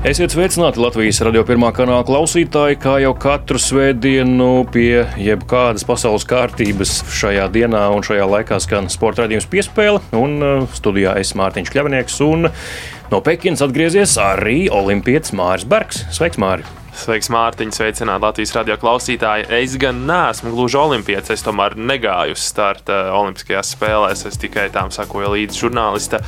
Esiet sveicināti Latvijas radio pirmā kanāla klausītāji, kā jau katru svētdienu pie jebkādas pasaules kārtības šajā dienā un šajā laikā skan sporta raidījums piespēle. Un uh, studijā es Mārtiņš Kļavnieks un no Pekinas atgriezies arī Olimpietis Māris Bergs. Sveiks, Māri! Sveiks, Mārtiņ, sveicināt Latvijas radio klausītāji. Es gan neesmu gluži olimpietis, es tomēr negāju uz starta Olimpiskajās spēlēs. Es tikai tām sakoju līdzi žurnālista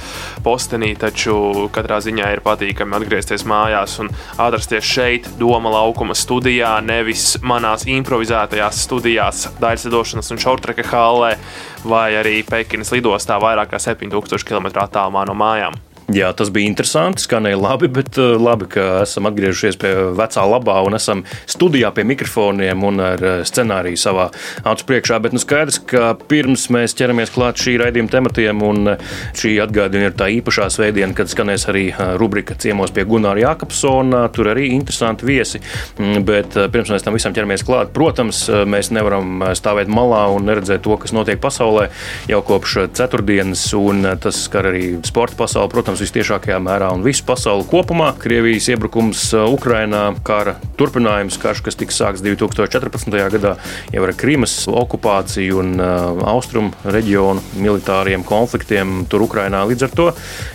postenī, taču katrā ziņā ir patīkami atgriezties mājās un atrasties šeit, Doma laukuma studijā, nevis manās improvizētajās studijās, daļceļošanas un šortreka hallē vai arī Pekinas lidostā vairāk kā 7000 km attālumā no mājām. Jā, tas bija interesanti, skanēja labi, bet uh, labi, ka esam atgriežušies pie vecā labā un esam studijā pie mikrofoniem un ar uh, scenāriju savā acu priekšā. Bet nu skaidrs, ka pirms mēs ķeramies klāt šī raidījuma tematiem, un uh, šī atgādina ir tā īpašā svētdiena, kad skanēs arī rubrika ciemos pie Gunāra Jākapsona. Tur arī interesanti viesi. Mm, bet pirms mēs tam visam ķeramies klāt, protams, mēs nevaram stāvēt malā un neredzēt to, kas notiek pasaulē jau kopš ceturtdienas, un tas skar arī sporta pasauli. Protams, visciešākajā mērā un visu pasauli kopumā. Krievijas iebrukums uh, Ukrainā, kara turpinājums, karš, kas tika sākts 2014. gadā, jau ar Krimas okupāciju un uh, austrumu reģionu militāriem konfliktiem tur Ukrainā. Līdz ar to,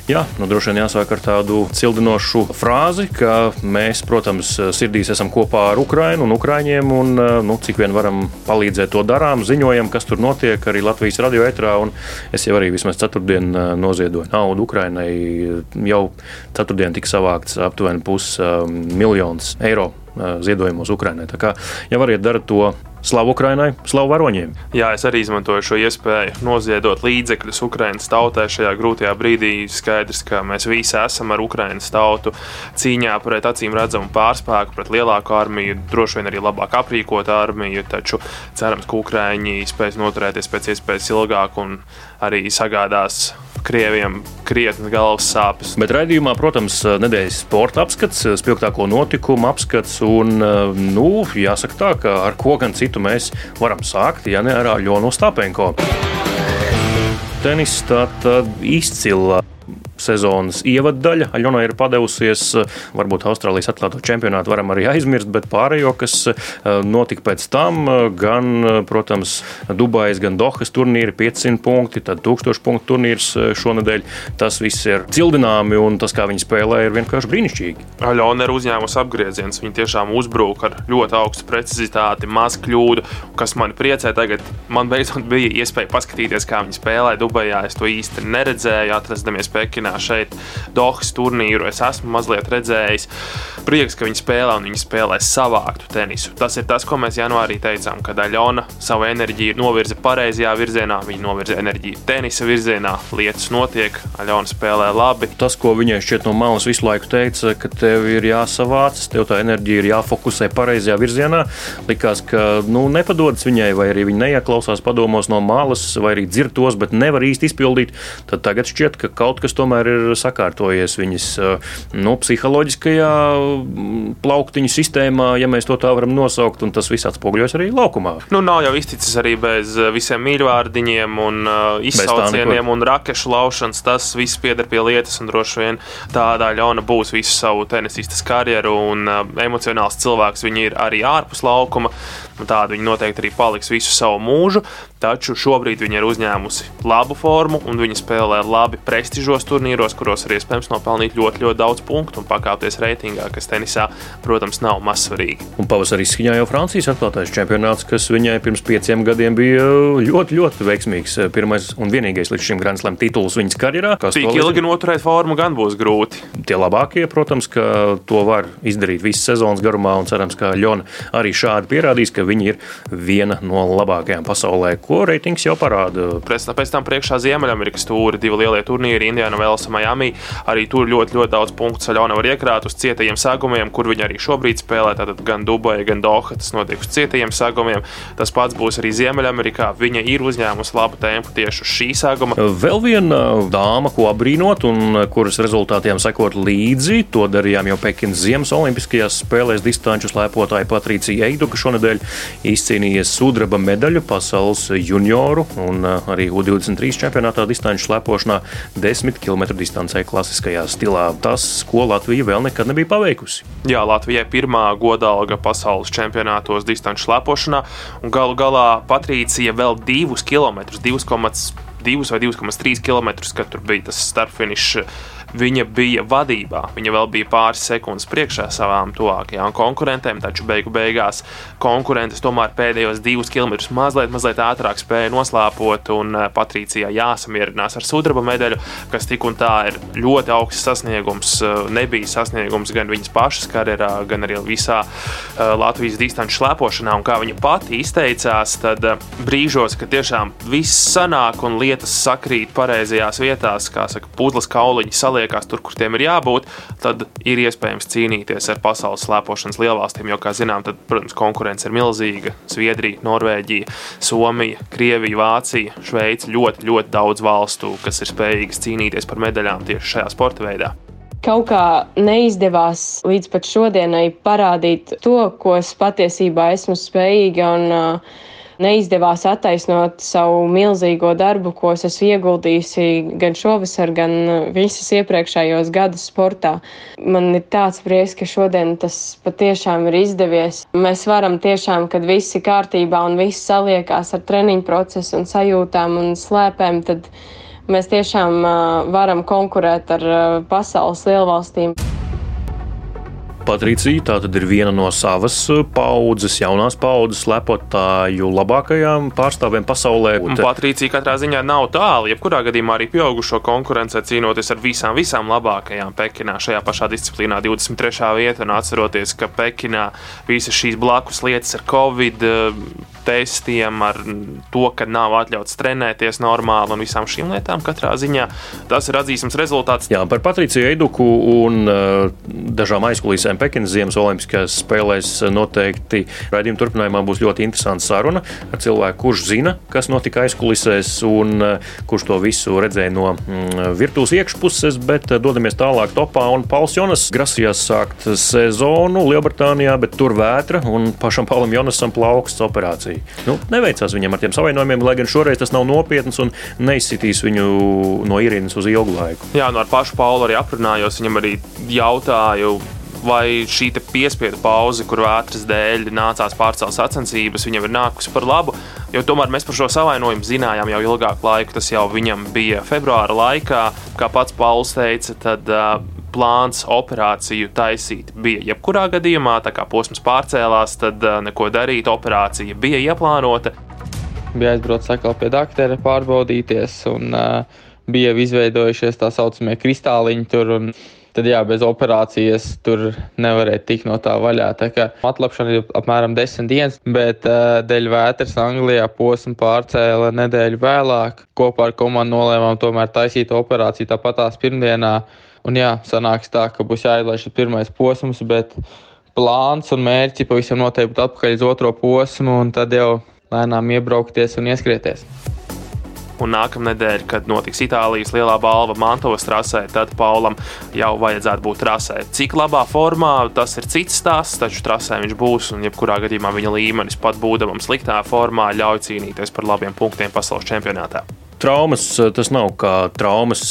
jā, nu, droši vien jāsāk ar tādu cildinošu frāzi, ka mēs, protams, sirdīs esam kopā ar Ukrainu un Ukraiņiem, un uh, nu, cik vien varam palīdzēt, to darām, ziņojam, kas tur notiek arī Latvijas radio etrā. Es jau arī vismaz ceturtdien noziedoju naudu Ukrainai jau ceturtdien tika savākts aptuveni pusmiljons um, eiro uh, ziedojumos Ukrainai. Tā kā, ja variet darīt to Slavu Ukrainai, slavu varoņiem. Jā, es arī izmantoju šo iespēju noziedot līdzekļus Ukraiņas tautai šajā grūtajā brīdī. Skaidrs, ka mēs visi esam ar Ukraiņas tautu cīņā pret acīm redzamu pārspēku, pret lielāku armiju, droši vien arī labāk aprīkotu armiju. Taču cerams, ka Ukraiņi spēs noturēties pēc iespējas ilgāk un arī sagādās krieviem krietni galvas sāpes. Bet raidījumā, protams, nedēļas sporta apskats, spilgtāko notikumu apskats. Un, nu, jāsaka tā, ka ar ko gan citu mēs varam sākt, ja ne ar Aļonu Stapenko. Tenis tā tad izcila sezonas ievaddaļa. Aļona ir padevusies, varbūt Austrālijas atklāto čempionātu varam arī aizmirst, bet pārējo, kas eh, notika pēc tam, gan, protams, Dubajas, gan Dohas turnīri, 500 punkti, tad 1000 punktu turnīrs eh, šonadēļ. Tas viss ir cildināmi un tas, kā viņi spēlē, ir vienkārši brīnišķīgi. Aļona ir uzņēmusi apgrieziens. Viņi tiešām uzbrūk ar ļoti augstu precizitāti, maz kļūdu, kas man priecē. Tagad man beidzot bija iespēja paskatīties, kā viņi spēlē Dubajā. Es to īsti neredzēju, atrasdamies Pekinā Pekinā šeit Dohas turnīru es esmu mazliet redzējis. Prieks, ka viņi spēlē un viņi spēlē savāktu tenisu. Tas ir tas, ko mēs janvārī teicām, ka Daļona savu enerģiju novirza pareizajā virzienā, viņa novirza enerģiju tenisa virzienā, lietas notiek, Daļona spēlē labi. Tas, ko viņai šķiet no malas visu laiku teica, ka tev ir jāsavācas, tev tā enerģija ir jāfokusē pareizajā virzienā, likās, ka nu, nepadodas viņai, vai arī viņa neieklausās padomos no malas, vai arī dzird tos, bet nevar īsti izpildīt. Tad tagad šķiet, ka kaut kas tomēr tomēr ir sakārtojies viņas eh, nu, psiholoģiskajā mm, plauktiņu sistēmā, ja mēs to tā varam nosaukt, un tas viss atspoguļojas arī laukumā. Nu, nav jau izticis arī bez eh, visiem mīļvārdiņiem un uh, izsaucieniem un rakešu laušanas. Tas viss pieder pie lietas, un droši vien tādā ļauna būs visu savu tenisistas karjeru, un emocionāls cilvēks viņi ir arī ārpus laukuma. Tāda viņa noteikti arī paliks visu savu mūžu, taču šobrīd viņa ir uzņēmusi labu formu un viņa spēlē labi prestižos turnīros, kuros ir iespējams nopelnīt ļoti, ļoti daudz punktu un pakāpties reitingā, kas tenisā, protams, nav mazsvarīgi. Un pavasarī izskaņā jau Francijas atklātais čempionāts, kas viņai pirms pieciem gadiem bija ļoti, ļoti veiksmīgs. Pirmais un vienīgais līdz šim Grand Slam tituls viņas karjerā. Tik ilgi noturēt formu gan būs grūti. Tie labākie, protams, ka to var izdarīt visas sezonas garumā un cerams, ka Ļona arī šādi pierādīs, ka viņa ir viena no labākajām pasaulē, ko reitings jau parāda. Pēc, pēc tam priekšā Ziemeļamerikas tūri, divi lielie turnīri, Indiana Velsa, Miami. Arī tur ļoti, ļoti daudz punktu Saļona var iekrāt uz cietajiem sagumiem, kur viņi arī šobrīd spēlē. Tātad gan Dubai, gan Doha tas notiek uz cietajiem sagumiem. Tas pats būs arī Ziemeļamerikā. Viņa ir uzņēmusi labu tempu tieši uz šī saguma. Vēl viena dāma, ko apbrīnot un kuras rezultātiem sekot līdzi, to darījām jau Pekinas Ziemas Olimpiskajās spēlēs distanču slēpotāja Patricija Eiduka šonadēļ izcīnīja sudraba medaļu pasaules junioru un arī U23 čempionātā distanču slēpošanā 10 km distancē klasiskajā stilā. Tas, ko Latvija vēl nekad nebija paveikusi. Jā, Latvijai pirmā godalga pasaules čempionātos distanču slēpošanā, un galu galā Patricija vēl divus kilometrus, 2,2 vai 2,3 km, kad tur bija tas starpfinišs viņa bija vadībā. Viņa vēl bija pāris sekundes priekšā savām tuvākajām konkurentēm, taču beigu beigās konkurentes tomēr pēdējos divus kilometrus mazliet, mazliet ātrāk spēja noslēpot, un eh, Patricijā jāsamierinās ar sudraba medaļu, kas tik un tā ir ļoti augsts sasniegums. Eh, nebija sasniegums gan viņas pašas karjerā, gan arī visā eh, Latvijas distanču slēpošanā, un kā viņa pati izteicās, tad brīžos, kad tiešām viss sanāk un lietas sakrīt pareizajās vietās, kā saka, puzles kauliņi saliek paliekās tur, kur tiem ir jābūt, tad ir iespējams cīnīties ar pasaules slēpošanas lielvalstīm. Jo, kā zinām, tad, protams, konkurence ir milzīga. Zviedrija, Norvēģija, Somija, Krievija, Vācija, Šveice ļoti, ļoti daudz valstu, kas ir spējīgas cīnīties par medaļām tieši šajā sporta veidā kaut kā neizdevās līdz pat šodienai parādīt to, ko es patiesībā esmu spējīga. Un, uh, neizdevās attaisnot savu milzīgo darbu, ko es esmu ieguldījusi gan šovasar, gan visas iepriekšējos gadus sportā. Man ir tāds prieks, ka šodien tas patiešām ir izdevies. Mēs varam tiešām, kad viss ir kārtībā un viss saliekās ar treniņu procesu un sajūtām un slēpēm, tad mēs tiešām varam konkurēt ar pasaules lielvalstīm. Patricija tā tad ir viena no savas uh, paudzes, jaunās paudzes lepotāju labākajām pārstāvjiem pasaulē. Un Patricija katrā ziņā nav tālu, jebkurā gadījumā arī pieaugušo konkurencē cīnoties ar visām, visām labākajām Pekinā šajā pašā disciplīnā 23. vietā un atceroties, ka Pekinā visas šīs blakus lietas ar Covid uh, testiem, ar to, ka nav atļauts trenēties normāli un visām šīm lietām. Katrā ziņā tas ir atzīstams rezultāts. Jā, par Patriciju Eiduku un uh, dažām aizkulisēm šodien Pekinas Ziemas Olimpiskajās spēlēs noteikti raidījuma turpinājumā būs ļoti interesanta saruna ar cilvēku, kurš zina, kas notika aizkulisēs un eh, kurš to visu redzēja no mm, virtuves iekšpuses. Bet eh, dodamies tālāk topā un Pauls Jonas grasījās sākt sezonu Lielbritānijā, bet tur vētra un pašam Paulam Jonasam plauksts operācija. Nu, neveicās viņam ar tiem savainojumiem, lai gan šoreiz tas nav nopietns un neizsitīs viņu no ierīnas uz ilgu laiku. Jā, nu ar pašu Paulu arī aprunājos. Viņam arī jautāju, vai šī piespiedu pauze, kur vētras dēļ nācās pārcelt sacensības, viņam ir nākusi par labu. Jo tomēr mēs par šo savainojumu zinājām jau ilgāku laiku. Tas jau viņam bija februāra laikā, kā pats Pauls teica. Tad, uh, plāns operāciju taisīt bija jebkurā gadījumā, tā kā posms pārcēlās, tad uh, neko darīt. Operācija bija ieplānota. Bija aizbraucis atkal pie doktora pārbaudīties, un uh, bija izveidojušies tā saucamie kristāliņi tur. Un, tad jā, bez operācijas tur nevarēja tikt no tā vaļā. Tā kā atlapšana ir apmēram 10 dienas, bet uh, dēļ vētras Anglijā posmu pārcēla nedēļu vēlāk. Kopā ar komandu nolēmām tomēr taisīt operāciju tāpat tās pirmdienā. Un jā, sanāks tā, ka būs jāizlaiž pirmais posms, bet plāns un mērķi pavisam noteikti būtu atpakaļ uz otro posmu un tad jau lēnām iebraukties un ieskrieties. Un nākamnedēļ, kad notiks Itālijas lielā balva Mantovas trasē, tad Paulam jau vajadzētu būt trasē. Cik labā formā tas ir cits stāsts, taču trasē viņš būs un jebkurā gadījumā viņa līmenis pat būdamam sliktā formā ļauj cīnīties par labiem punktiem pasaules čempionātā. Traumas tas nav kā traumas,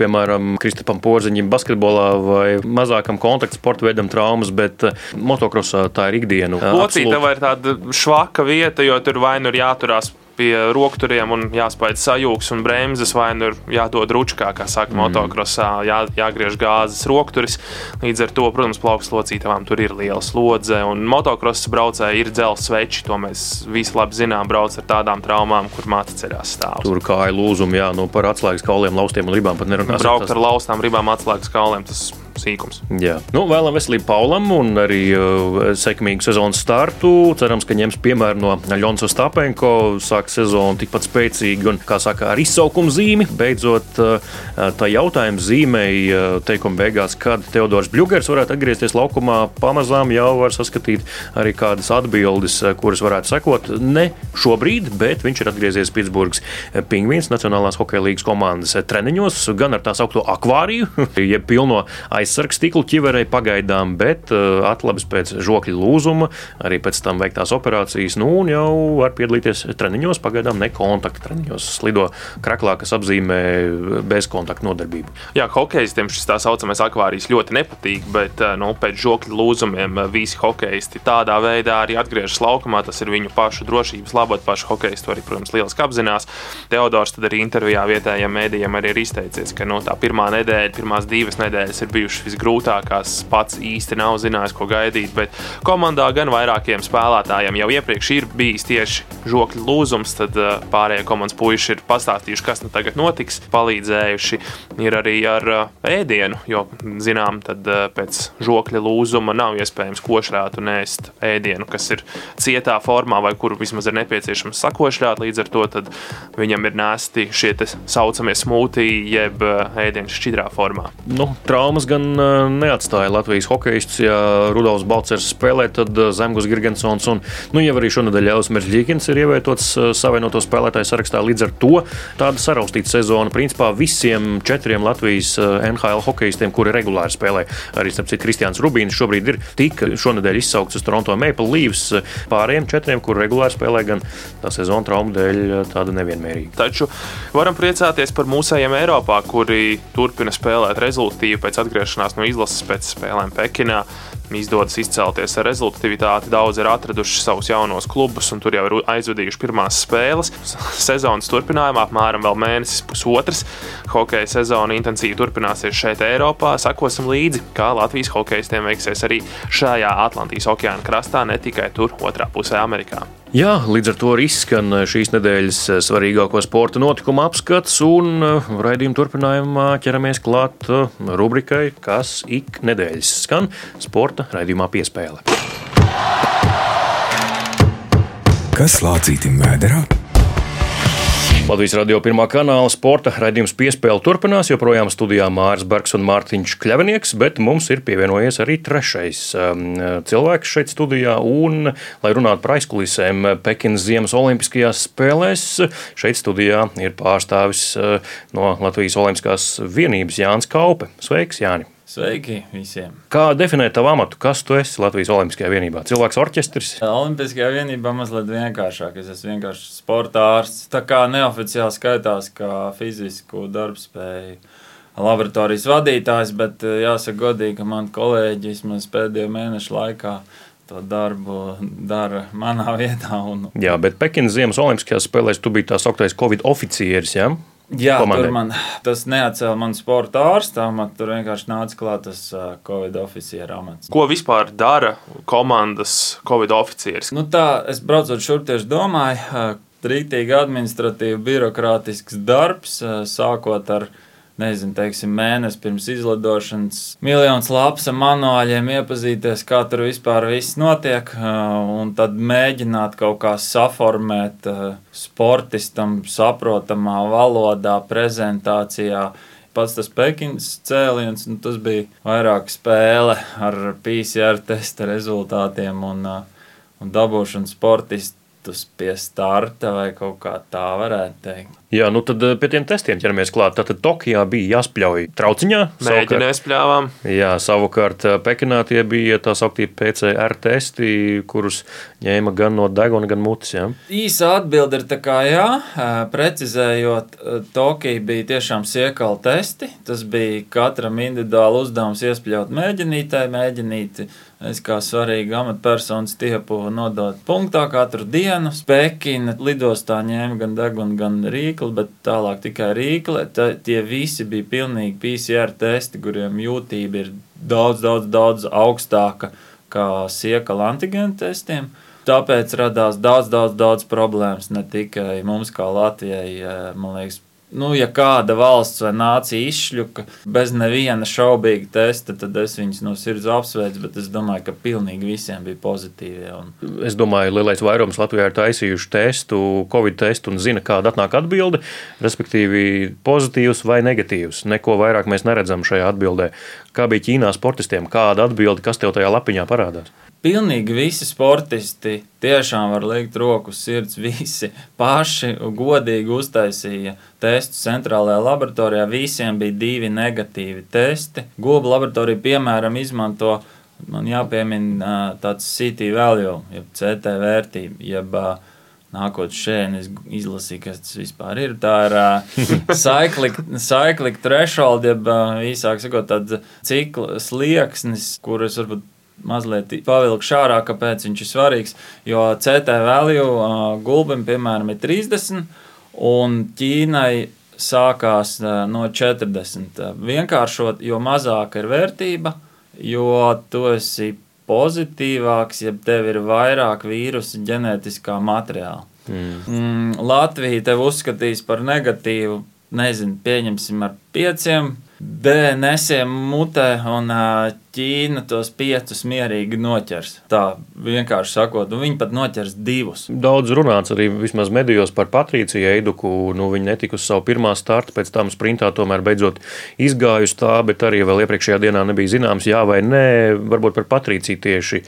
piemēram, Kristapam Porziņam, basketbolā vai mazākam kontaktu sporta veidam traumas, bet motokrosā tā ir ikdiena. Locītava ir tāda švaka vieta, jo tur vai nu ir jāturās pie rokturiem un jāspēj sajūgs un bremzes, vai nu ir jādod ručkā, kā saka mm. motokrosā, jā, jāgriež gāzes rokturis. Līdz ar to, protams, plauks locītavām tur ir liela slodze, un motokrosa braucēji ir dzelzs sveči, to mēs visi labi zinām, brauc ar tādām traumām, kur māte ceļās stāv. Tur kāja lūzumi, jā, nu par atslēgas kauliem, laustiem un ribām pat nerunāsim. Braukt ar laustām ribām, atslēgas kauliem, tas sīkums. Jā, nu, vēlam veselību Paulam un arī uh, sekmīgu sezonas startu. Cerams, ka ņems piemēru no Ļonsa Stapenko, sāk sezonu tikpat spēcīgi un, kā saka, ar izsaukumu zīmi. Beidzot, uh, tā jautājuma zīmēja uh, teikuma beigās, kad Teodors Bļūgers varētu atgriezties laukumā. Pamazām jau var saskatīt arī kādas atbildes, uh, kuras varētu sekot. Ne šobrīd, bet viņš ir atgriezies Pitsburgas Pingvīns Nacionālās hokeja līgas komandas treniņos, gan ar tā saucamo akvāriju, jeb pilno aizsargs stiklu ķiverei pagaidām, bet uh, atlabis pēc žokļa lūzuma, arī pēc tam veiktās operācijas, nu un jau var piedalīties treniņos, pagaidām ne kontakta treniņos. Slido kraklā, kas apzīmē bezkontaktu nodarbību. Jā, hokeistiem šis tā saucamais akvārijas ļoti nepatīk, bet uh, nu, pēc žokļa lūzumiem visi hokeisti tādā veidā arī atgriežas laukumā. Tas ir viņu pašu drošības labot, pašu hokeistu arī, protams, lieliski apzinās. Teodors tad arī intervijā vietējiem mēdījiem arī ir izteicies, ka no nu, tā pirmā nedēļa, pirmās divas nedēļas ir bijušas visgrūtākās. Pats īsti nav zinājis, ko gaidīt, bet komandā gan vairākiem spēlētājiem jau iepriekš ir bijis tieši žokļu lūzums. Tad uh, pārējie komandas puiši ir pastāstījuši, kas nu tagad notiks, palīdzējuši ir arī ar uh, ēdienu, jo, zinām, tad uh, pēc žokļa lūzuma nav iespējams košrāt un ēst ēdienu, kas ir cietā formā vai kuru vismaz ir nepieciešams sakošļāt. Līdz ar to viņam ir nēsti šie saucamie smūtiji, jeb ēdienas šķidrā formā. Nu, traumas gan neatstāja Latvijas hokeistus. Ja Rudolfs Balcers spēlē, tad Zemgus Girgensons un nu, jau arī šonadēļ Ausmers Ļīkins ir ievietots savienoto spēlētāju sarakstā. Līdz ar to tāda saraustīta sezona principā visiem četriem Latvijas NHL hokeistiem, kuri regulāri spēlē. Arī starp citu Kristiāns Rubīns šobrīd ir tik šonadēļ izsaukts uz Toronto Maple Leafs pārējiem četriem, kuri regulāri spēlē gan tā sezona traumu dēļ tāda nevienmērīga. Taču varam priecāties par mūsējiem Eiropā, kuri turpina spēlēt rezultātīvi pēc atgriešanās no izlases pēc spēlēm Pekinā izdodas izcelties ar rezultātivitāti. Daudz ir atraduši savus jaunos klubus, un tur jau ir aizvadījuši pirmās spēles. Sezonas turpinājumā apmēram vēl mēnesis, pusotrs. Hokeja sezona intensīvi turpināsies šeit, Eiropā. Sakosim līdzi, kā Latvijas hokeistiem veiksies arī šajā Atlantijas okeāna krastā, ne tikai tur, otrā pusē, Amerikā. Jā, līdz ar to arī izskan šīs nedēļas svarīgāko sporta notikumu apskats, un uh, raidījuma turpinājumā ķeramies klāt rubrikai, kas ik nedēļas skan sporta raidījumā piespēle. Kas lācītim vēderā? Latvijas radio pirmā kanāla sporta raidījums piespēle turpinās. Joprojām studijā Mārcis Bergs un Mārtiņš Kļavinieks, bet mums ir pievienojies arī trešais um, cilvēks šeit studijā. Un, lai runātu par aizkulisēm Pekinas Ziemas Olimpiskajās spēlēs, šeit studijā ir pārstāvis uh, no Latvijas Olimpiskās vienības Jānis Kaupe. Sveiks, Jāni! Sveiki visiem! Kā definēt tavu amatu? Kas tu esi Latvijas Olimpiskajā vienībā? Cilvēks orķestris? Olimpiskajā vienībā mazliet vienkāršāk. Es esmu vienkārši sporta ārsts. Tā kā neoficiāli skaitās kā fizisku darbspēju laboratorijas vadītājs, bet eh, jāsaka godīgi, ka man kolēģi vismaz pēdējo mēnešu laikā to darbu dara manā vietā. Un... Jā, bet Pekinas Ziemas Olimpiskajās spēlēs tu biji tā sauktais Covid oficieris. Ja? Jā, komandai. tur man tas neatcēla manu sporta ārstu amatu. Tur vienkārši nāca klāt tas Covid oficiera amats. Ko vispār dara komandas Covid oficieris? Nu tā, es braucot šurp tieši domāju, rīktīgi administratīvi, birokrātisks darbs, sākot ar nezinu, teiksim, mēnesi pirms izlidošanas, miljonus lapas ar manuāļiem, iepazīties, kā tur vispār viss notiek, un tad mēģināt kaut kā saformēt sportistam saprotamā valodā, prezentācijā. Pats tas Pekinas cēliens, nu, tas bija vairāk spēle ar PCR testa rezultātiem un, un dabūšanu sportistus pie starta vai kaut kā tā varētu teikt. Jā, nu tad eh, pie tiem testiem ķeramies klāt. Tātad Tokijā bija jāspļauj trauciņā. Mēģināja spļāvām. Jā, savukārt eh, Pekinā tie bija tā sauktie PCR testi, kurus ņēma gan no deguna, gan mutes. Jā. Īsa atbilde ir tā kā jā, precizējot, Tokija bija tiešām siekala testi. Tas bija katram individuāli uzdevums iespļaut mēģinītai, mēģinīti. Es kā svarīga amatpersona stiepu nodot punktā katru dienu. Pekina lidostā ņēma gan degunu, gan rīkli, bet tālāk tikai rīkli. Tā, tie visi bija pilnīgi PCR testi, kuriem jūtība ir daudz, daudz, daudz augstāka kā siekala antigēnu testiem. Tāpēc radās daudz, daudz, daudz problēmas ne tikai mums, kā Latvijai, man liekas, Nu, ja kāda valsts vai nācija izšļuka bez neviena šaubīga testa, tad es viņus no sirds apsveicu, bet es domāju, ka pilnīgi visiem bija pozitīvi. Un... Es domāju, lielais vairums Latvijā ir taisījuši testu, covid testu un zina, kāda atnāk atbilde, respektīvi pozitīvs vai negatīvs. Neko vairāk mēs neredzam šajā atbildē. Kā bija Ķīnā sportistiem, kāda atbilde, kas tev tajā lapiņā parādās? Pilnīgi visi sportisti tiešām var likt roku sirds. Visi paši godīgi uztaisīja testus centrālajā laboratorijā. Visiem bija divi negatīvi testi. Goba laboratorija, piemēram, izmanto. Man jāpiemina tāds CT value, jeb CT vērtība, jeb nākot šeit, es izlasīju, kas tas vispār ir. Tā ir cyclic threshold, jeb īsāk sakot, tāds cikla slieksnis, kurus varbūt mazliet pavilkšu ārā, kāpēc viņš ir svarīgs. Jo CT value gulbim, piemēram, ir 30, un Ķīnai sākās no 40. Vienkāršot, jo mazāka ir vērtība, jo tu esi pozitīvāks, ja tev ir vairāk vīrusu ģenētiskā materiāla. Mm. Mm, Latvija tev uzskatīs par negatīvu, nezinu, pieņemsim ar pieciem DNSiem mutē, un Ķīna tos piecus mierīgi noķers. Tā vienkārši sakot, un viņi pat noķers divus. Daudz runāts arī vismaz medijos par Patrīciju Eiduku. Nu, viņa netika uz savu pirmā startu, pēc tam sprintā tomēr beidzot izgājusi tā, bet arī vēl iepriekšējā dienā nebija zināms, jā vai nē, varbūt par Patrīciju tieši.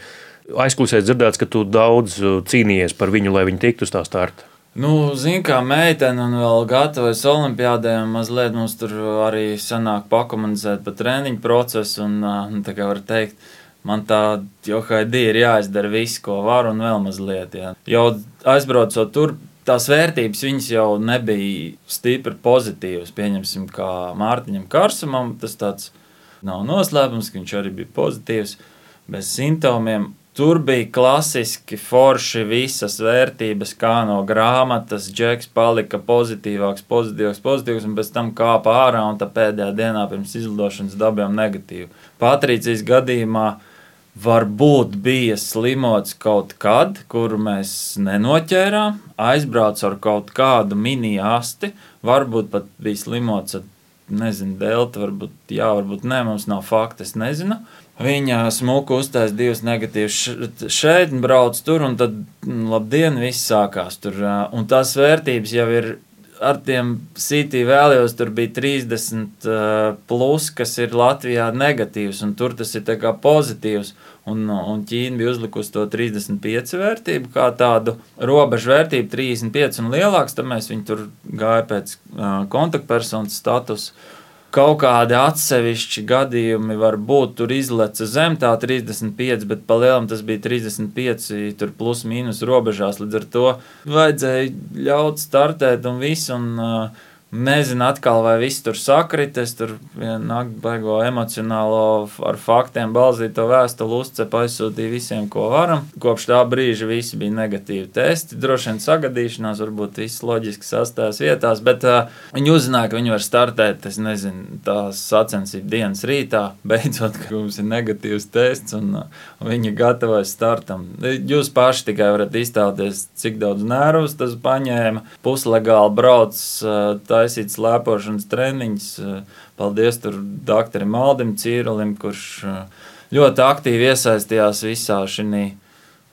Aizklausēs dzirdēts, ka tu daudz cīnījies par viņu, lai viņa tiktu uz tā starta. Nu, Zinu, kā meitene un vēl gatavojas olimpiādē, un mazliet mums tur arī sanāk pakomunicēt par treniņu procesu. Un, nu, tā kā var teikt, man tā johaidī ir jāizdara viss, ko var, un vēl mazliet. Jā. Jau aizbraucot tur, tās vērtības viņas jau nebija stipri pozitīvas. Pieņemsim, kā Mārtiņam Karsumam, tas tāds nav noslēpums, ka viņš arī bija pozitīvs, bez simptomiem. Tur bija klasiski forši visas vērtības, kā no grāmatas. Džeks palika pozitīvāks, pozitīvāks, pozitīvs, un pēc tam kāpa ārā, un tā pēdējā dienā pirms izlidošanas dabījām negatīvu. Patrīcijas gadījumā varbūt bija slimots kaut kad, kuru mēs nenoķērām, aizbrauc ar kaut kādu mini asti, varbūt pat bija slimots ar, nezinu, delta, varbūt jā, varbūt nē, mums nav fakta, es nezinu. Viņa smuku uztaisīja divas negatīvas šeit, brauc tur, un tad, mm, labdien, viss sākās tur. Un tās vērtības jau ir ar tiem CT vēlējos, tur bija 30, plus, kas ir Latvijā negatīvs, un tur tas ir pozitīvs. Un, un Ķīna bija uzlikusi to 35 vērtību, kā tādu robežu vērtību, 35 un lielāks. Tad mēs viņu tur gājām pēc kontaktpersonas statusa. Kaut kādi atsevišķi gadījumi var būt, tur izleca zem tā 35, bet palielam tas bija 35, tur plus mīnus robežās. Līdz ar to vajadzēja ļaut startēt un visu. Un, uh, Nezinu, atkal, vai viss tur sakrit. Es tur nāku baigo emocionālo, ar faktiem balzīto vēstuli uzcepu, aizsūtīju visiem, ko varam. Kopš tā brīža visi bija negatīvi testi. Droši vien sagadīšanās, varbūt viss loģiski sastājas vietās, bet uh, viņi uzzināja, ka viņi var startēt, es nezinu, tās sacensību dienas rītā, beidzot, ka mums ir negatīvs tests un, uh, viņi gatavojas startam. Jūs paši tikai varat iztēloties, cik daudz nervus tas paņēma. Puslegāli brauc. Uh, taisīt slēpošanas treniņus. Paldies tur doktoram Maldim Cīrulim, kurš eh, ļoti aktīvi iesaistījās visā šī.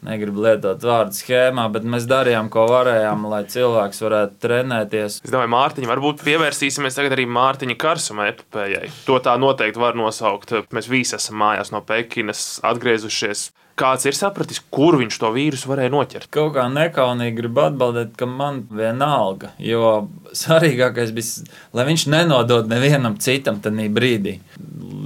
Negribu lietot vārdu schēmā, bet mēs darījām, ko varējām, lai cilvēks varētu trenēties. Es domāju, Mārtiņa, varbūt pievērsīsimies arī Mārtiņa Karsuma epopējai. To tā noteikti var nosaukt. Mēs visi esam mājās no Pekinas atgriezušies kāds ir sapratis, kur viņš to vīrusu varēja noķert. Kaut kā nekaunīgi gribu atbildēt, ka man vienalga, jo svarīgākais bija, lai viņš nenodod nevienam citam tajā brīdī.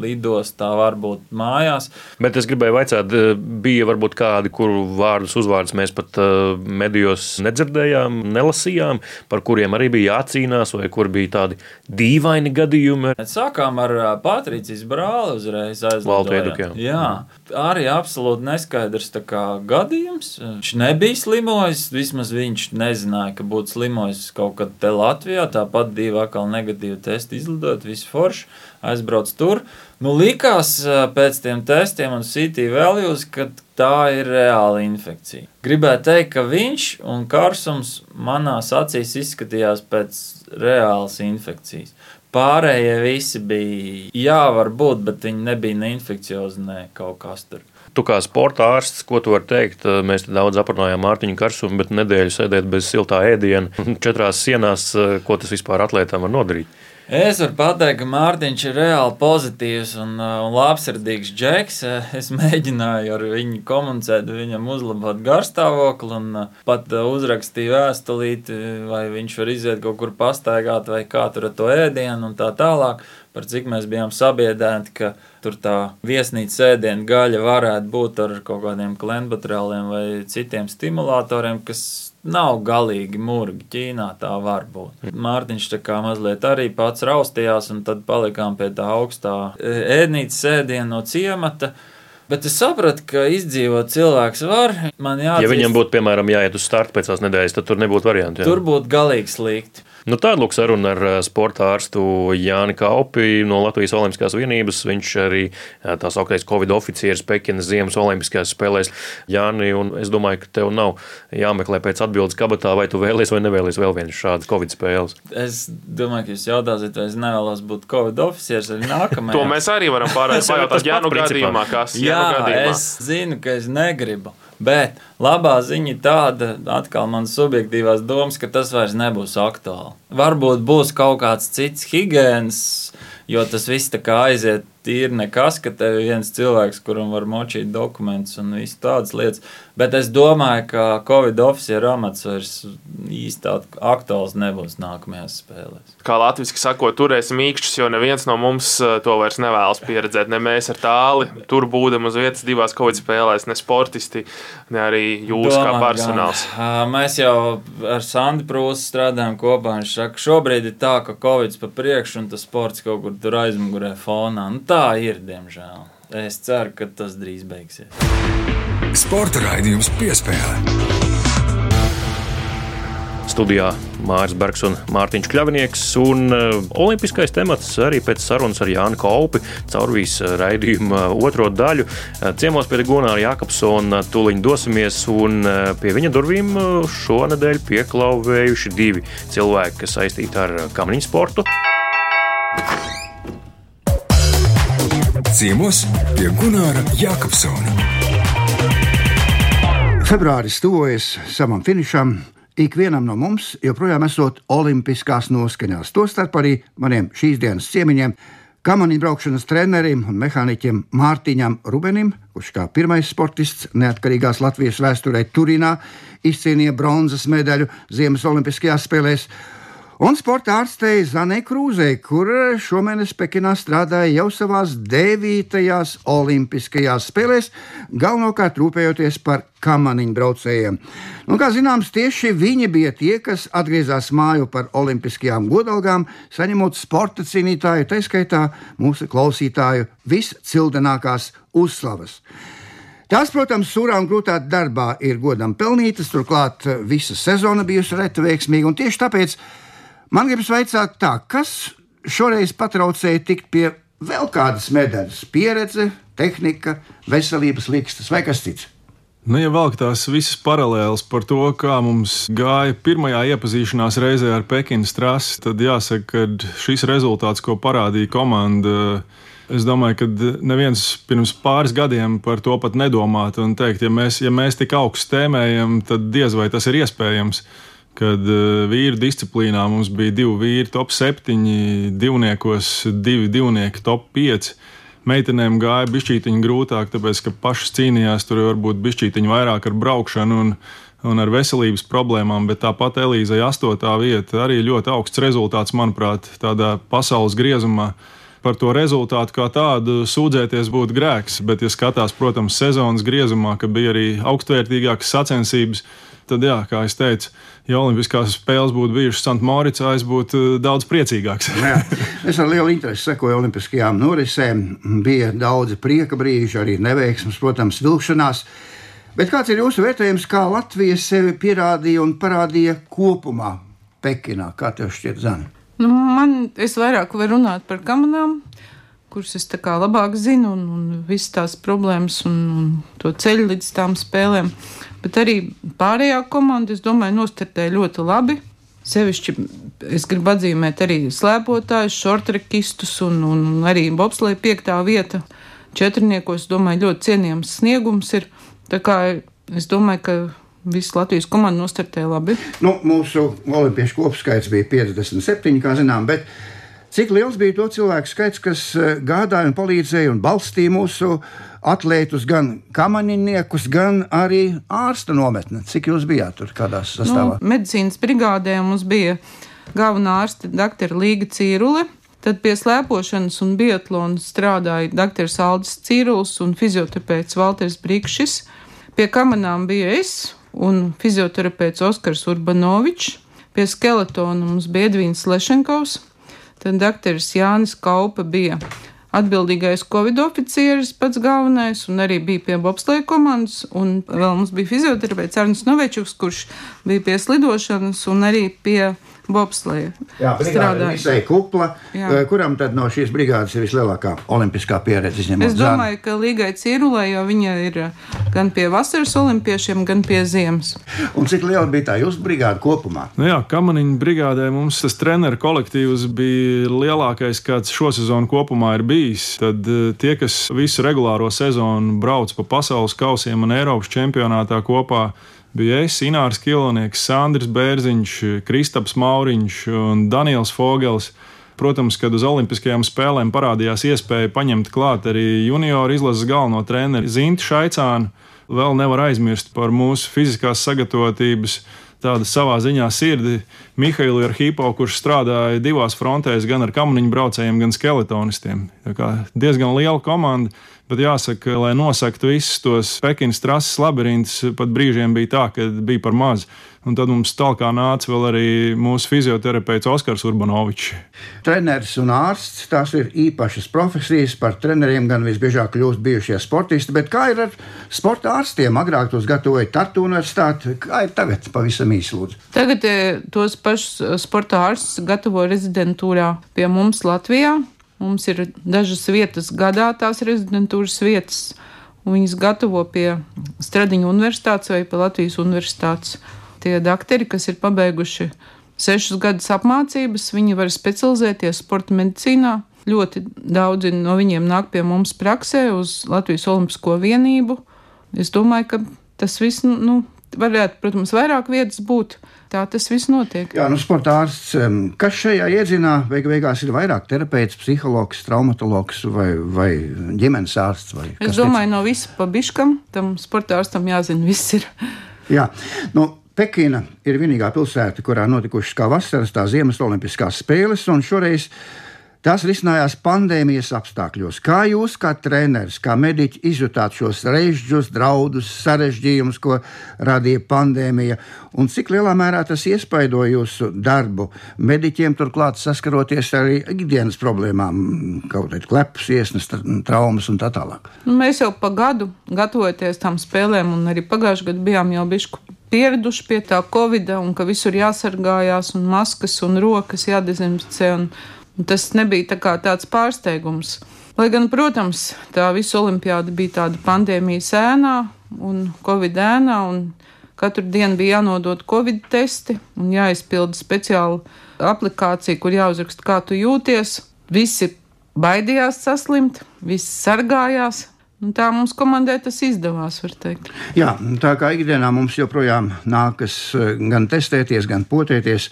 Lidostā, varbūt mājās. Bet es gribēju jautāt, eh, bija varbūt kādi, kuru vārdus, uzvārdus mēs pat uh, medijos nedzirdējām, nelasījām, par kuriem arī bija jācīnās, vai kur bija tādi dīvaini gadījumi. Sākām ar uh, Patricijas brāli uzreiz aizlidojām. Jā, arī absolūti neskaidrs gadījums. Viņš nebija slimojis, vismaz viņš nezināja, ka būtu slimojis kaut kad te Latvijā. Tāpat divi atkal negatīvi testi izlidot, visi forši aizbrauc tur. Nu, likās pēc tiem testiem un CT values, ka tā ir reāla infekcija. Gribētu teikt, ka viņš un karsums manās acīs izskatījās pēc reālas infekcijas. Pārējie visi bija, jā, varbūt, bet viņi nebija ne infekciozi, ne kaut kas tur. Tu kā sporta ārsts, ko tu vari teikt? Mēs daudz aprunājām Mārtiņu Karsumu, bet nedēļu sēdēt bez siltā ēdiena, četrās sienās, ko tas vispār atlētām var nodarīt? Es varu pateikt, ka Mārtiņš ir reāli pozitīvs un, uh, un labsirdīgs džeks. Es mēģināju ar viņu komunicēt, viņam uzlabot garstāvokli un pat uzrakstīju vēstulīti, vai viņš var iziet kaut kur pastaigāt vai kā tur ar to ēdienu un tā tālāk. Par cik mēs bijām sabiedrēti, ka tur tā viesnīcas ēdienu gaļa varētu būt ar kaut kādiem klenbatrāliem vai citiem stimulatoriem, kas nav galīgi murgi. Ķīnā tā var būt. Mārtiņš tā kā mazliet arī pats raustījās, un tad palikām pie tā augstā e, ēdnīcas sēdiena no ciemata. Bet es sapratu, ka izdzīvot cilvēks var. Jāatzīst, ja viņam būtu, piemēram, jāiet uz startu pēc tās nedēļas, tad tur nebūtu variantu. Jā. Tur būtu galīgi slikti. Nu, Tāda lūk saruna ar eh, sporta ārstu Jāni Kaupi no Latvijas Olimpiskās vienības. Viņš arī eh, tās augtais Covid oficieris Pekinas Ziemas Olimpiskajās spēlēs. Jāni, un es domāju, ka tev nav jāmeklē pēc atbildes kabatā, vai tu vēlies vai nevēlies vēl vienas šādas Covid spēles. Es domāju, ka jūs jautājat, vai es nevēlos būt Covid oficieris arī nākamajā. to mēs arī varam pārējāt Jānu gadījumā, kas Jā, gadījumā. es zinu, ka es negribu. Bet labā ziņa tāda, atkal manas subjektīvās domas, ka tas vairs nebūs aktuāli. Varbūt būs kaut kāds cits higiēnas, jo tas viss tā kā aiziet tīri nekas, ka tev ir viens cilvēks, kuram var močīt dokumentus un visu tādas lietas. Bet es domāju, ka Covid oficiāla amats vairs īsti aktuāls nebūs nākamajās spēlēs. Kā latviešu sakot, turēsim īkšķus, jo neviens no mums eh, to vairs nevēlas pieredzēt. Ne mēs ar tāli, tur būdam uz vietas divās Covid spēlēs, ne sportisti, ne arī jūs Domā, kā personāls. Gan. Mēs jau ar Sandu Prūsu strādājam kopā. Viņš saka, šobrīd ir tā, ka Covid pa priekšu un tas sports kaut kur tur aizmugurē fonā. Nu, tā ir, diemžēl. Es ceru, ka tas drīz beigsies. Sporta raidījums piespēlē. Studijā Mārcis Bergs un Mārtiņš Kļavinieks. Un uh, olimpiskais temats arī pēc sarunas ar Jānu Kaupi caurvīs uh, raidījuma otro daļu. Ciemos pie Gunāra Jākapsona tūliņ dosimies, un pie viņa durvīm šonadēļ pieklauvējuši divi cilvēki, kas saistīti ar kamniņu sportu. Ciemos pie Gunāra Jākapsona. Februāris tuvojas savam finišam. Ikvienam no mums joprojām esot olimpiskās noskaņās, tostarp arī maniem šīs dienas ciemiņiem, kamaniņu braukšanas trenerim un mehāniķim Mārtiņam Rubenim, kurš kā pirmais sportists neatkarīgās Latvijas vēsturē Turīnā izcīnīja bronzas medaļu Ziemas Olimpiskajās spēlēs Un sporta ārstei Zanē Krūzē, kur šomēnes Pekinā strādāja jau savās devītajās Olimpiskajās spēlēs, galvenokārt rūpējoties par kamaniņu braucējiem. Un, kā zināms, tieši viņi bija tie, kas atgriezās māju par olimpiskajām godalgām, saņemot sporta cīnītāju, tā skaitā mūsu klausītāju viscildenākās uzslavas. Tās, protams, surā un grūtā darbā ir godam pelnītas, turklāt visa sezona bijusi reta veiksmīga, un tieši tāpēc Man gribas vaicāt, tā, kas šoreiz patraucēja tikt pie vēl kādas medaļas, pieredze, tehnika, veselības likstas vai kas cits. Nu, ja vēl tās visas paralēlas par to, kā mums gāja pirmajā iepazīšanās reizē ar Pekinas trasi, tad jāsaka, ka šis rezultāts, ko parādīja komanda, es domāju, ka neviens pirms pāris gadiem par to pat nedomātu un teikt, ja mēs, ja mēs tik augstu tēmējam, tad diez vai tas ir iespējams kad uh, vīru disciplīnā mums bija divi vīri top 7, divniekos divi divnieki top 5. Meitenēm gāja bišķītiņi grūtāk, tāpēc ka pašas cīnījās tur varbūt bišķītiņi vairāk ar braukšanu un, un ar veselības problēmām, bet tāpat Elīzai astotā vieta arī ļoti augsts rezultāts, manuprāt, tādā pasaules griezumā. Par to rezultātu kā tādu sūdzēties būtu grēks, bet, ja skatās, protams, sezonas griezumā, ka bija arī augstvērtīgākas sacensības, tad, jā, kā es teicu, ja Olimpiskās spēles būtu bijušas Santmoricā, es būtu eh, daudz priecīgāks. jā, es ar lielu interesi sekoju Olimpiskajām norisēm. Bija daudzi prieka brīži, arī neveiksmes, protams, vilkšanās. Bet kāds ir jūsu vērtējums, kā Latvija sevi pierādīja un parādīja kopumā Pekinā? Kā tev šķiet, Zana? Nu, man, es vairāk varu runāt par kamerām. kurus es labāk zinu, un, un visas tās problēmas un, un to ceļu līdz tām spēlēm. Bet arī pārējā komanda, es domāju, nostartēja ļoti labi. Sevišķi es gribu atzīmēt arī slēpotājus, šortrekistus un, un arī bobsleja piektā vieta. Četrniekos, domāju, ļoti cienījams sniegums ir. Tā kā es domāju, ka Visa Latvijas komanda nostartēja labi. Nu, mūsu olimpiešu kopskaits bija 57, kā zinām, bet cik liels bija to cilvēku skaits, kas eh, gādāja un palīdzēja un balstīja mūsu atlētus, gan kamaniniekus, gan arī ārsta nometni? Cik jūs bijāt tur kādā sastāvā? Nu, medicīnas brigādē mums bija galvenā ārsta dr. Līga Cīrule. Tad pie slēpošanas un biatlona strādāja dr. Aldis Cīrulis un fizioterapeits Valters Brīkšis. Pie kamanām bija es un fizioterapeits Oskars Urbanovičs. Pie skeletona mums bija Edvīns Lešenkovs, tad dakteris Jānis Kaupa bija atbildīgais Covid oficieris, pats galvenais, un arī bija pie bobsleja komandas, un vēl mums bija fizioterapeits Arnis Novečuks, kurš bija pie slidošanas un arī pie bobsleja. Jā, strādāja. Visai kupla, Jā. Kuram tad no šīs brigādes ir vislielākā olimpiskā pieredze? Es domāju, zāni. ka Līgai Cīrulē, jo viņa ir eh, gan pie vasaras olimpiešiem, gan pie ziemas. Un cik liela bija tā jūsu brigāde kopumā? Nu jā, Kamaniņa brigādē mums tas treneru kolektīvs bija lielākais, kāds šosezon kopumā ir bijis. Tad eh, tie, kas visu regulāro sezonu brauc pa pasaules kausiem un Eiropas čempionātā kopā, bija es, Inārs Kilonieks, Sandrs Bērziņš, Kristaps Mauriņš un Daniels Fogels. Protams, kad uz Olimpiskajām spēlēm parādījās iespēja paņemt klāt arī junioru izlases galveno treneri Zintu Šaicānu, vēl nevar aizmirst par mūsu fiziskās sagatavotības tāda savā ziņā sirdi Mihailu Arhīpo, kurš strādāja divās frontēs, gan ar kamaniņu braucējiem, gan skeletonistiem. Tā kā diezgan liela komanda. Bet jāsaka, lai nosaktu visus tos Pekinas trases labirintus, pat brīžiem bija tā, ka bija par maz. Un tad mums tālāk nāca vēl arī mūsu fizioterapeits Oskars Urbanovičs. Treneris un ārsts tās ir īpašas profesijas. Par treneriem gan visbiežāk kļūst bijušie sportisti. Bet kā ir ar sporta ārstiem? Agrāk tos gatavoja Tartu universitāte. Kā ir tagad? Pavisam īsi lūdzu. Tagad eh, tos pašus eh, sporta ārstus gatavo rezidentūrā pie mums Latvijā. Mums ir dažas vietas gadā, tās rezidentūras vietas, un viņas gatavo pie Stradiņa universitātes vai pie Latvijas universitātes. Tie doktori, kas ir pabeiguši sešus gadus apmācības, viņi var specializēties sporta medicīnā. Ļoti daudzi no viņiem nāk pie mums praksē uz Latvijas Olimpisko vienību. Es domāju, ka tas viss nu, varētu, protams, vairāk vietas būt. Tā tas viss notiek. Jā, nu, sporta ārsts, kas šajā iedzinā beig beigās ir vairāk terapeits, psihologs, traumatologs vai, vai ģimenes ārsts? Vai es domāju, tic? no visa pa biškam tam sporta ārstam jāzina, viss ir. Jā, nu, Pekina ir vienīgā pilsēta, kurā notikušas kā vasaras, tā ziemas olimpiskās spēles, un šoreiz Tas risinājās pandēmijas apstākļos. Kā jūs, kā treneris, kā mediķis, izjutāt šos reizes, draudus, sarežģījumus, ko radīja pandēmija, un cik lielā mērā tas iespaidoja jūsu darbu? Mediķiem turklāt saskaroties ar ikdienas problēmām, kaut kādas klepus, iesnas, traumas un tā tālāk. Nu, mēs jau pa gadu gatavoties tam spēlēm, un arī pagājušajā gadā bijām jau bišku pieraduši pie tā covid, un ka visur jāsargājās, un maskas un rokas jādezinficē. Un Tas nebija tā tāds pārsteigums. Lai gan, protams, tā visa olimpiāda bija tāda pandēmijas ēnā un covid ēnā, un katru dienu bija jānodod covid testi un jāizpilda speciāla aplikācija, kur jāuzraksta, kā tu jūties. Visi baidījās saslimt, visi sargājās, Un tā mums komandē tas izdevās, var teikt. Jā, tā kā ikdienā mums joprojām nākas eh, gan testēties, gan potēties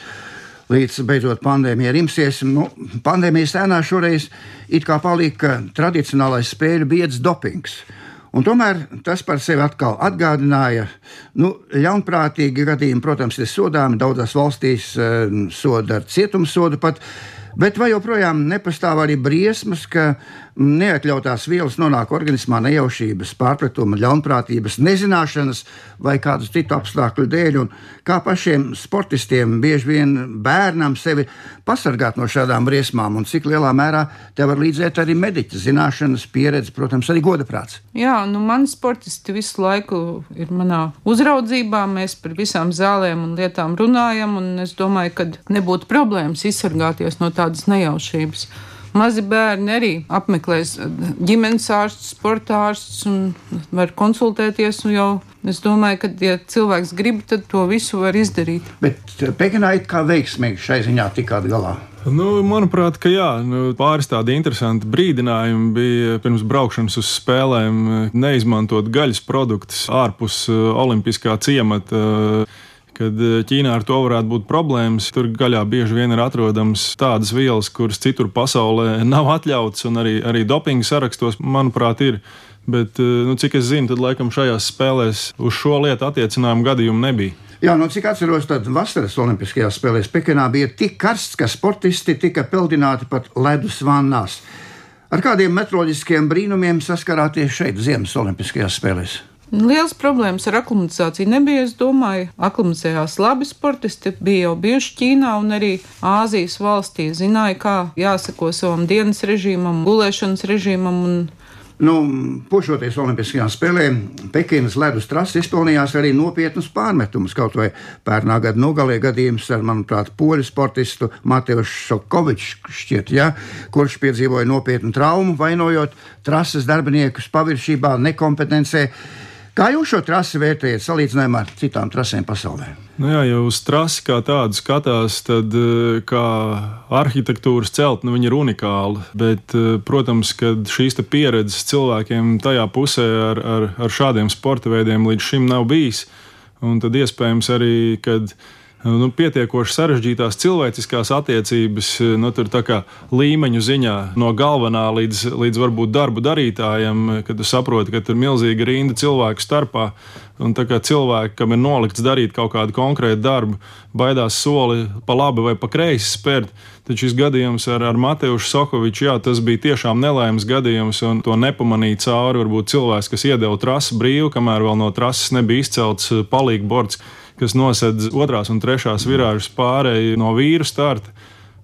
līdz beidzot pandēmija rimsies. Nu, pandēmijas ēnā šoreiz it kā palika tradicionālais spēļu biedrs dopings. Un tomēr tas par sevi atkal atgādināja, ka nu, ļaunprātīgi gadījumi, protams, ir sodāmi. Daudzās valstīs uh, soda ar cietumsodu pat. Bet vai joprojām nepastāv arī briesmas, ka neatļautās vielas nonāk organismā nejaušības, pārpratuma, ļaunprātības, nezināšanas vai kādu citu apstākļu dēļ. Un kā pašiem sportistiem bieži vien bērnam sevi pasargāt no šādām briesmām, un cik lielā mērā te var līdzēt arī mediķa zināšanas, pieredze, protams, arī godaprāts. Jā, nu mani sportisti visu laiku ir manā uzraudzībā. Mēs par visām zālēm un lietām runājam, un es domāju, ka nebūtu problēmas izsargāties no tādas nejaušības. Mazi bērni arī apmeklēs ģimenes ārstus, sporta ārstus un var konsultēties. Un jau es domāju, ka, ja cilvēks grib, tad to visu var izdarīt. Bet Pekinā it kā veiksmīgi šai ziņā tikāt galā. Nu, manuprāt, ka jā, nu, pāris tādi interesanti brīdinājumi bija pirms braukšanas uz spēlēm. Neizmantot gaļas produktus ārpus olimpiskā ciemata kad eh, Ķīnā ar to varētu būt problēmas. Tur gaļā bieži vien ir atrodams tādas vielas, kuras citur pasaulē nav atļautas, un arī, arī dopinga sarakstos, manuprāt, ir. Bet, eh, nu, cik es zinu, tad laikam šajās spēlēs uz šo lietu attiecinājumu gadījumu nebija. Jā, nu, cik atceros, tad vasaras Olimpiskajās spēlēs Pekinā bija tik karsts, ka sportisti tika peldināti pat ledus vannās. Ar kādiem meteoroloģiskiem brīnumiem saskarāties šeit, Ziemas Olimpiskajās spēlēs? Lielas problēmas ar aklimatizāciju nebija. Es domāju, aklimatizējās labi sportisti, bija jau bijuši Ķīnā un arī Āzijas valstī. Zināja, kā jāsako savam dienas režīmam, gulēšanas režīmam un Nu, pošoties Olimpiskajām spēlēm, Pekinas ledus trase izpelnījās arī nopietnus pārmetumus. Kaut vai pērnā gada nogalē gadījums ar, manuprāt, poļu sportistu Mateju Šokoviču, ja, kurš piedzīvoja nopietnu traumu, vainojot trases darbiniekus paviršībā, nekompetencē. Kā jūs šo trasi vērtējat salīdzinājumā ar citām trasēm pasaulē? Nu jā, ja uz trasi kā tādu skatās, tad eh, kā arhitektūras celtne nu, ir unikāla. Bet, eh, protams, ka šīs pieredzes cilvēkiem tajā pusē ar, ar, ar šādiem sporta veidiem līdz šim nav bijis. Un tad iespējams arī, kad nu, pietiekoši sarežģītās cilvēciskās attiecības, nu, tur tā kā līmeņu ziņā, no galvenā līdz, līdz varbūt darbu darītājam, kad tu saproti, ka tur ir milzīga rinda cilvēku starpā. Un tā kā cilvēki, kam ir nolikts darīt kaut kādu konkrētu darbu, baidās soli pa labi vai pa kreisi spērt, tad šis gadījums ar, ar Mateju Sokoviču, jā, tas bija tiešām nelaimes gadījums, un to nepamanīja cauri varbūt cilvēks, kas iedeva trasi brīvi, kamēr vēl no trases nebija izcelts palīgbords kas nosedz otrās un trešās virāžas pārēju no vīru starta.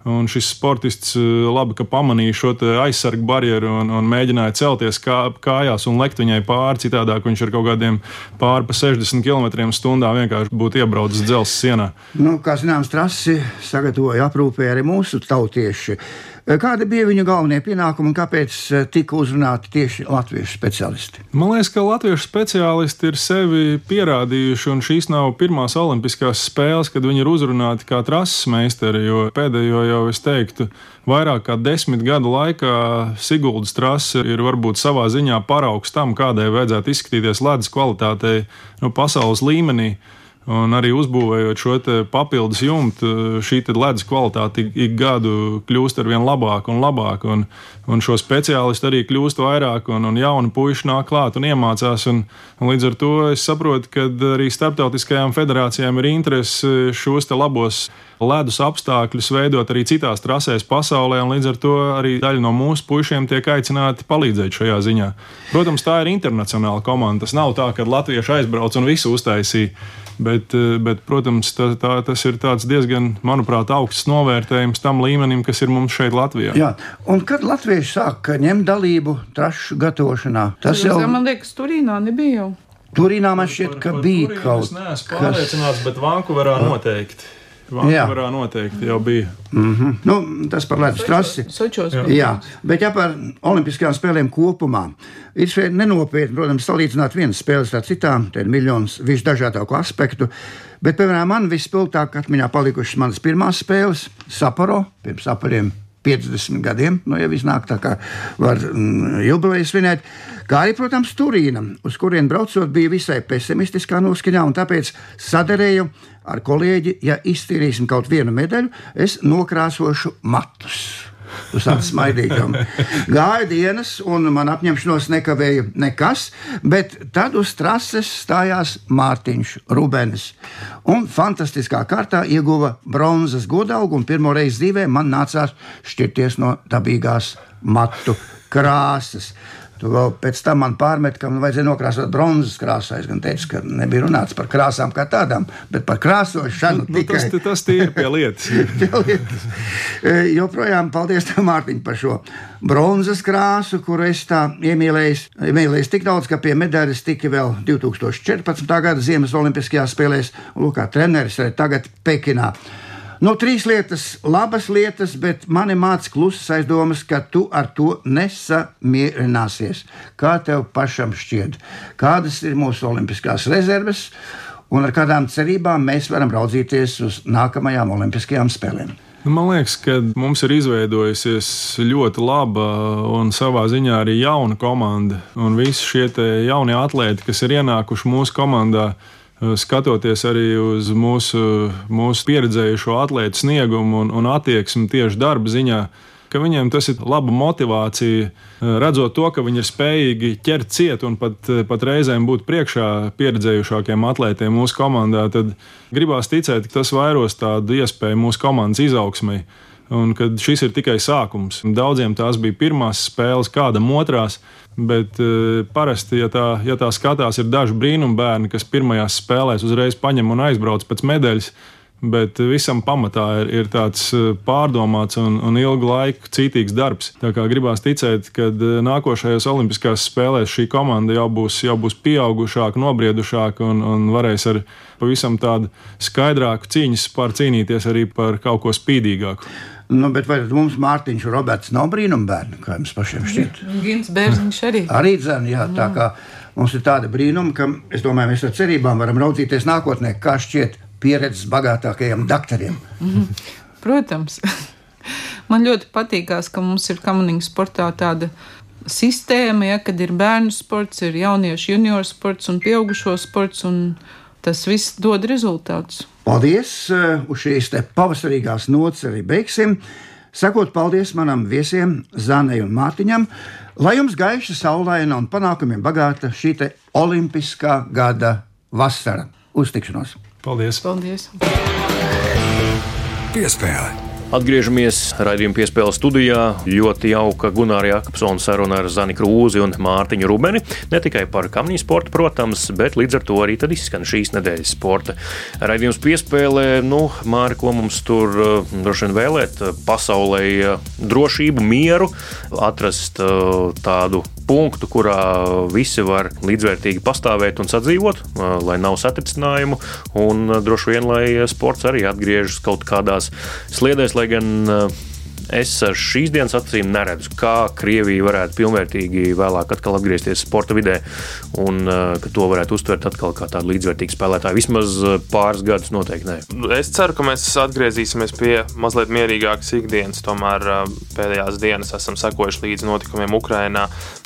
Un šis sportists eh, labi pamanīja šo aizsargu barjeru un, un mēģināja celties kā, kājās un lekt viņai pāri. Citādi viņš ar kaut kādiem pāri pa 60 km/h vienkārši būtu iebraucis dzelzceļa sienā. Nu, kā zināms, trasi sagatavoja aprūpē arī mūsu tautieši. Eh, kādi bija viņu galvenie pienākumi un kāpēc eh, tika uzrunāti tieši latviešu speciālisti? Man liekas, ka latviešu speciālisti ir sevi pierādījuši, un šīs nav pirmās olimpiskās spēles, kad viņi ir uzrunāti kā trases meistari. Jo pēdējo jau es teiktu, vairāk kā desmit gadu laikā Siguldas trase ir varbūt savā ziņā paraugs tam, kādai vajadzētu izskatīties ledus kvalitātei no pasaules līmenī. Un arī uzbūvējot šo papildus jumtu, šī ledus kvalitāte ik, ik gadu kļūst ar vien labāku un labāku. Un, un šo speciālistu arī kļūst vairāk, un, un jauni puiši nāk klāt un iemācās. Un, un līdz ar to es saprotu, ka arī starptautiskajām federācijām ir interese šos labos ledus apstākļus veidot arī citās trasēs pasaulē, un līdz ar to arī daļa no mūsu puišiem tiek aicināti palīdzēt šajā ziņā. Protams, tā ir internacionāla komanda. Tas nav tā, ka latvieši aizbrauc un visu uztaisīja. Bet, eh, bet protams, tā, tā, tas ir diezgan, manuprāt, augsts novērtējums tam līmenim, kas ir mums šeit Latvijā. Jā, un kad latvieši sāk ņemt dalību trašu gatavošanā, tas jau man liekas, Turīnā nebija jau. Turīnā man šķiet, ka bija kaut kas tāds. Es neesmu pārliecināts, bet Vankuverā noteikti. Vankūverā noteikti jau bija. Mm -hmm. nu, tas par ledus trasi. Jā. Jā, bet ja par Olimpiskajām spēlēm kopumā ir šeit nenopietni, protams, salīdzināt vienas spēles ar citām, te ir miljonus visdažādāko aspektu. Bet, piemēram, man vispilgtāk atmiņā palikušas manas pirmās spēles Saporo pirms apariem 50 gadiem, nu, ja iznāk tā kā var mm, jubileju svinēt. Kā arī, protams, Turīna, uz kurien braucot, bija visai pesimistiskā noskaņā, un tāpēc sadarēju ar kolēģi, ja iztīrīsim kaut vienu medaļu, es nokrāsošu matus. Uz tādas smaidīgām. Gāja dienas, un man apņemšanos nekavēja nekas, bet tad uz trases stājās Mārtiņš Rubens. Un fantastiskā kārtā ieguva bronzas godaugu, un pirmo reizi dzīvē man nācās šķirties no dabīgās matu krāsas. Tu vēl pēc tam man pārmet, ka man vajadzēja nokrāsot bronzas krāsā. Es gan teicu, ka nebija runāts par krāsām kā tādām, bet par krāsošanu. Nu, tikai... tas, tas ir pie lietas. pie lietas. E, joprojām paldies tev, Mārtiņ, par šo bronzas krāsu, kuru es tā iemīlēju. Iemīlēju tik daudz, ka pie medaļas tika vēl 2014. gada Ziemas Olimpiskajās spēlēs, lūk, kā treneris arī tagad Pekinā. No trīs lietas, labas lietas, bet mani māca klusas aizdomas, ka tu ar to nesamierināsies. Kā tev pašam šķiet? Kādas ir mūsu olimpiskās rezerves un ar kādām cerībām mēs varam raudzīties uz nākamajām olimpiskajām spēlēm? Nu, man liekas, ka mums ir izveidojusies ļoti laba un savā ziņā arī jauna komanda. Un visi šie jaunie atlēti, kas ir ienākuši mūsu komandā, skatoties arī uz mūsu, mūsu pieredzējušo atlētu sniegumu un, un attieksmi tieši darba ziņā, ka viņiem tas ir laba motivācija, eh, redzot to, ka viņi ir spējīgi ķert ciet un pat, eh, pat reizēm būt priekšā pieredzējušākiem atlētiem mūsu komandā, tad gribās ticēt, ka tas vairos tādu iespēju mūsu komandas izaugsmai. Un kad šis ir tikai sākums. Daudziem tās bija pirmās spēles, kādam otrās. Bet uh, parasti, ja tā, ja tā skatās, ir daži brīnumbērni, kas pirmajās spēlēs uzreiz paņem un aizbrauc pēc medaļas. Bet visam pamatā ir, ir tāds eh, pārdomāts un, un ilgu laiku cītīgs darbs. Tā kā gribās ticēt, ka eh, nākošajās Olimpiskās spēlēs šī komanda jau būs, jau būs pieaugušāka, nobriedušāka un, un varēs ar pavisam tādu skaidrāku cīņas spāru cīnīties arī par kaut ko spīdīgāku. Nu, bet vai mums Mārtiņš Roberts nav brīnumbērni, kā jums pašiem šķiet? Gins Bērziņš arī. Arī dzēn, jā, tā kā mums ir tāda brīnuma, ka es domāju, mēs ar cerībām varam raudzīties nākotnē, kā šķiet pieredzes bagātākajiem doktoriem. Mhm. Protams. Man ļoti patīkās, ka mums ir komunīga sportā tāda sistēma, ja, kad ir bērnu sports, ir jauniešu junioru sports un pieaugušo sports, un tas viss dod rezultātus. Paldies! Eh, uz šīs pavasarīgās nots arī beigsim. Sakot paldies manam viesiem, Zanai un Mārtiņam, lai jums gaiša, saulaina un panākumiem bagāta šī olimpiskā gada vasara. Uz tikšanos! Paldies! Paldies. Piespēle! Atgriežamies raidījuma piespēle studijā. Ļoti jauka Gunārs Jakobsona saruna ar Zani Krūzi un Mārtiņu Rubeni. Ne tikai par kamīnu sportu, protams, bet līdz ar to arī izskan šīs nedēļas sporta. Raidījums piespēlē, nu, Mārķis, ko mums tur uh, droši vien vēlēt, pasaulē uh, drošību, mieru, atrast uh, tādu punktu, kurā visi var līdzvērtīgi pastāvēt un sadzīvot, lai nav satricinājumu, un droši vien, lai sports arī atgriežas kaut kādās sliedēs, lai gan es ar šīs dienas acīm neredzu, kā Krievija varētu pilnvērtīgi vēlāk atkal atgriezties sporta vidē un ka to varētu uztvert atkal kā tādu līdzvērtīgu spēlētāju. Vismaz pāris gadus noteikti nē. Es ceru, ka mēs atgriezīsimies pie mazliet mierīgākas ikdienas. Tomēr pēdējās dienas esam sekojuši līdzi notikumiem Ukrajinā,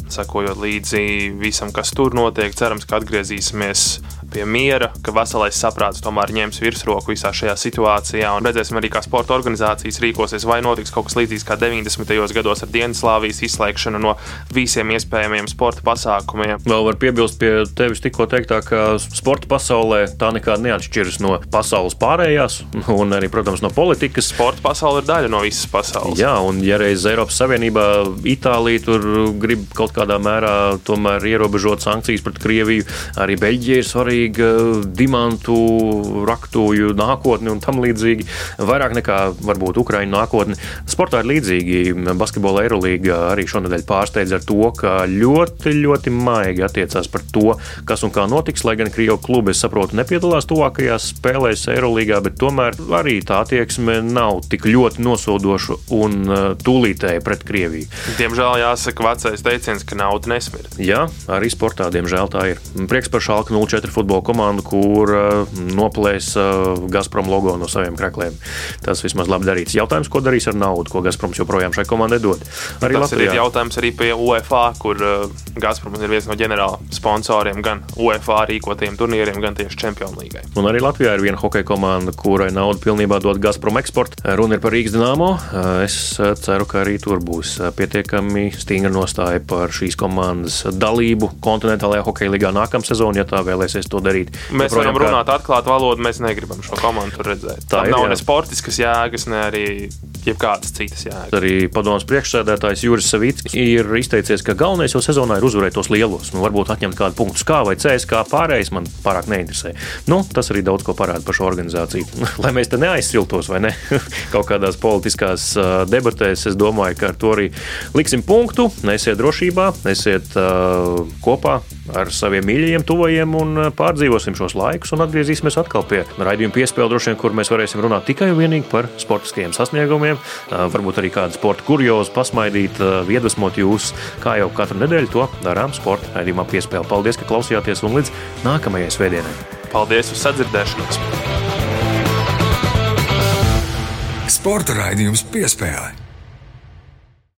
sekojot līdzi visam, kas tur notiek. Cerams, ka atgriezīsimies pie miera, ka veselais saprāts tomēr ņems virsroku visā šajā situācijā. Un redzēsim arī, kā sporta organizācijas rīkosies, vai notiks kaut kas līdzīgs kā 90. gados ar Dienvidslāvijas izslēgšanu no visiem iespējamiem sporta pasākumiem. Vēl var piebilst pie tevis tikko teiktā, ka sporta pasaulē tā nekādi neatšķiras no pasaules pārējās, un arī, protams, no politikas. Sporta pasaule ir daļa no visas pasaules. Jā, un ja reiz Eiropas Savienībā Itālija tur grib kaut kādā mērā tomēr ierobežot sankcijas pret Krieviju, arī Beļģija ir svarīga svarīga dimantu raktuju nākotne un tam līdzīgi. Vairāk nekā varbūt Ukraiņu nākotne. Sportā ir līdzīgi. Basketbola Eirolīga arī šonadēļ pārsteidz ar to, ka ļoti, ļoti maigi attiecās par to, kas un kā notiks. Lai gan Krievijas klubi, es saprotu, nepiedalās tuvākajās spēlēs Eirolīgā, bet tomēr arī tā attieksme nav tik ļoti nosodoša un uh, tūlītēja pret Krieviju. Diemžēl jāsaka vecais teiciens, ka nauda nesmird. Jā, arī sportā, diemžēl tā ir. Prieks par Šalku 04 futbolu futbola komandu, kur noplēs Gazprom logo no saviem krākliem. Tas vismaz labi darīts. Jautājums, ko darīs ar naudu, ko Gazproms joprojām šai komandai dod. Arī Tas Latvijā. ir jautājums arī pie UEFA, kur Gazproms ir viens no ģenerāla sponsoriem gan UEFA rīkotiem turnīriem, gan tieši Champions League. Un arī Latvijā ir viena hokeja komanda, kurai naudu pilnībā dod Gazprom eksports. Runa ir par Rīgas dīnāmo. Es ceru, ka arī tur būs pietiekami stingra nostāja par šīs komandas dalību kontinentālajā hokeja līgā nākamā sezonā, ja tā vēlēsies to to darīt. Mēs varam runāt kā... atklātu valodu, mēs negribam šo komandu redzēt. Tā Tam ir, nav jā. ne sportiskas jēgas, ne arī jebkādas citas jēgas. Arī padomus priekšsēdētājs Juris Savits ir izteicies, ka galvenais jau sezonā ir uzvarēt tos lielos. Nu, varbūt atņemt kādu punktu kā vai CS, kā pārējais man pārāk neinteresē. Nu, tas arī daudz ko parāda par šo organizāciju. Lai mēs te neaizsiltos vai ne kaut kādās politiskās debatēs, es domāju, ka ar to arī liksim punktu. Nesiet drošībā, kopā, esiet uh, kopā ar saviem mīļajiem, tuvajiem un pārdzīvosim šos laikus un atgriezīsimies atkal pie raidījuma piespēles, droši vien, kur mēs varēsim runāt tikai un vienīgi par sportiskajiem sasniegumiem, varbūt arī kādu sporta kuriozu pasmaidīt, iedvesmot jūs, kā jau katru nedēļu to darām sporta raidījumā piespēle. Paldies, ka klausījāties un līdz nākamajai svētdienai! Paldies uz sadzirdēšanos! Sporta raidījums piespēle.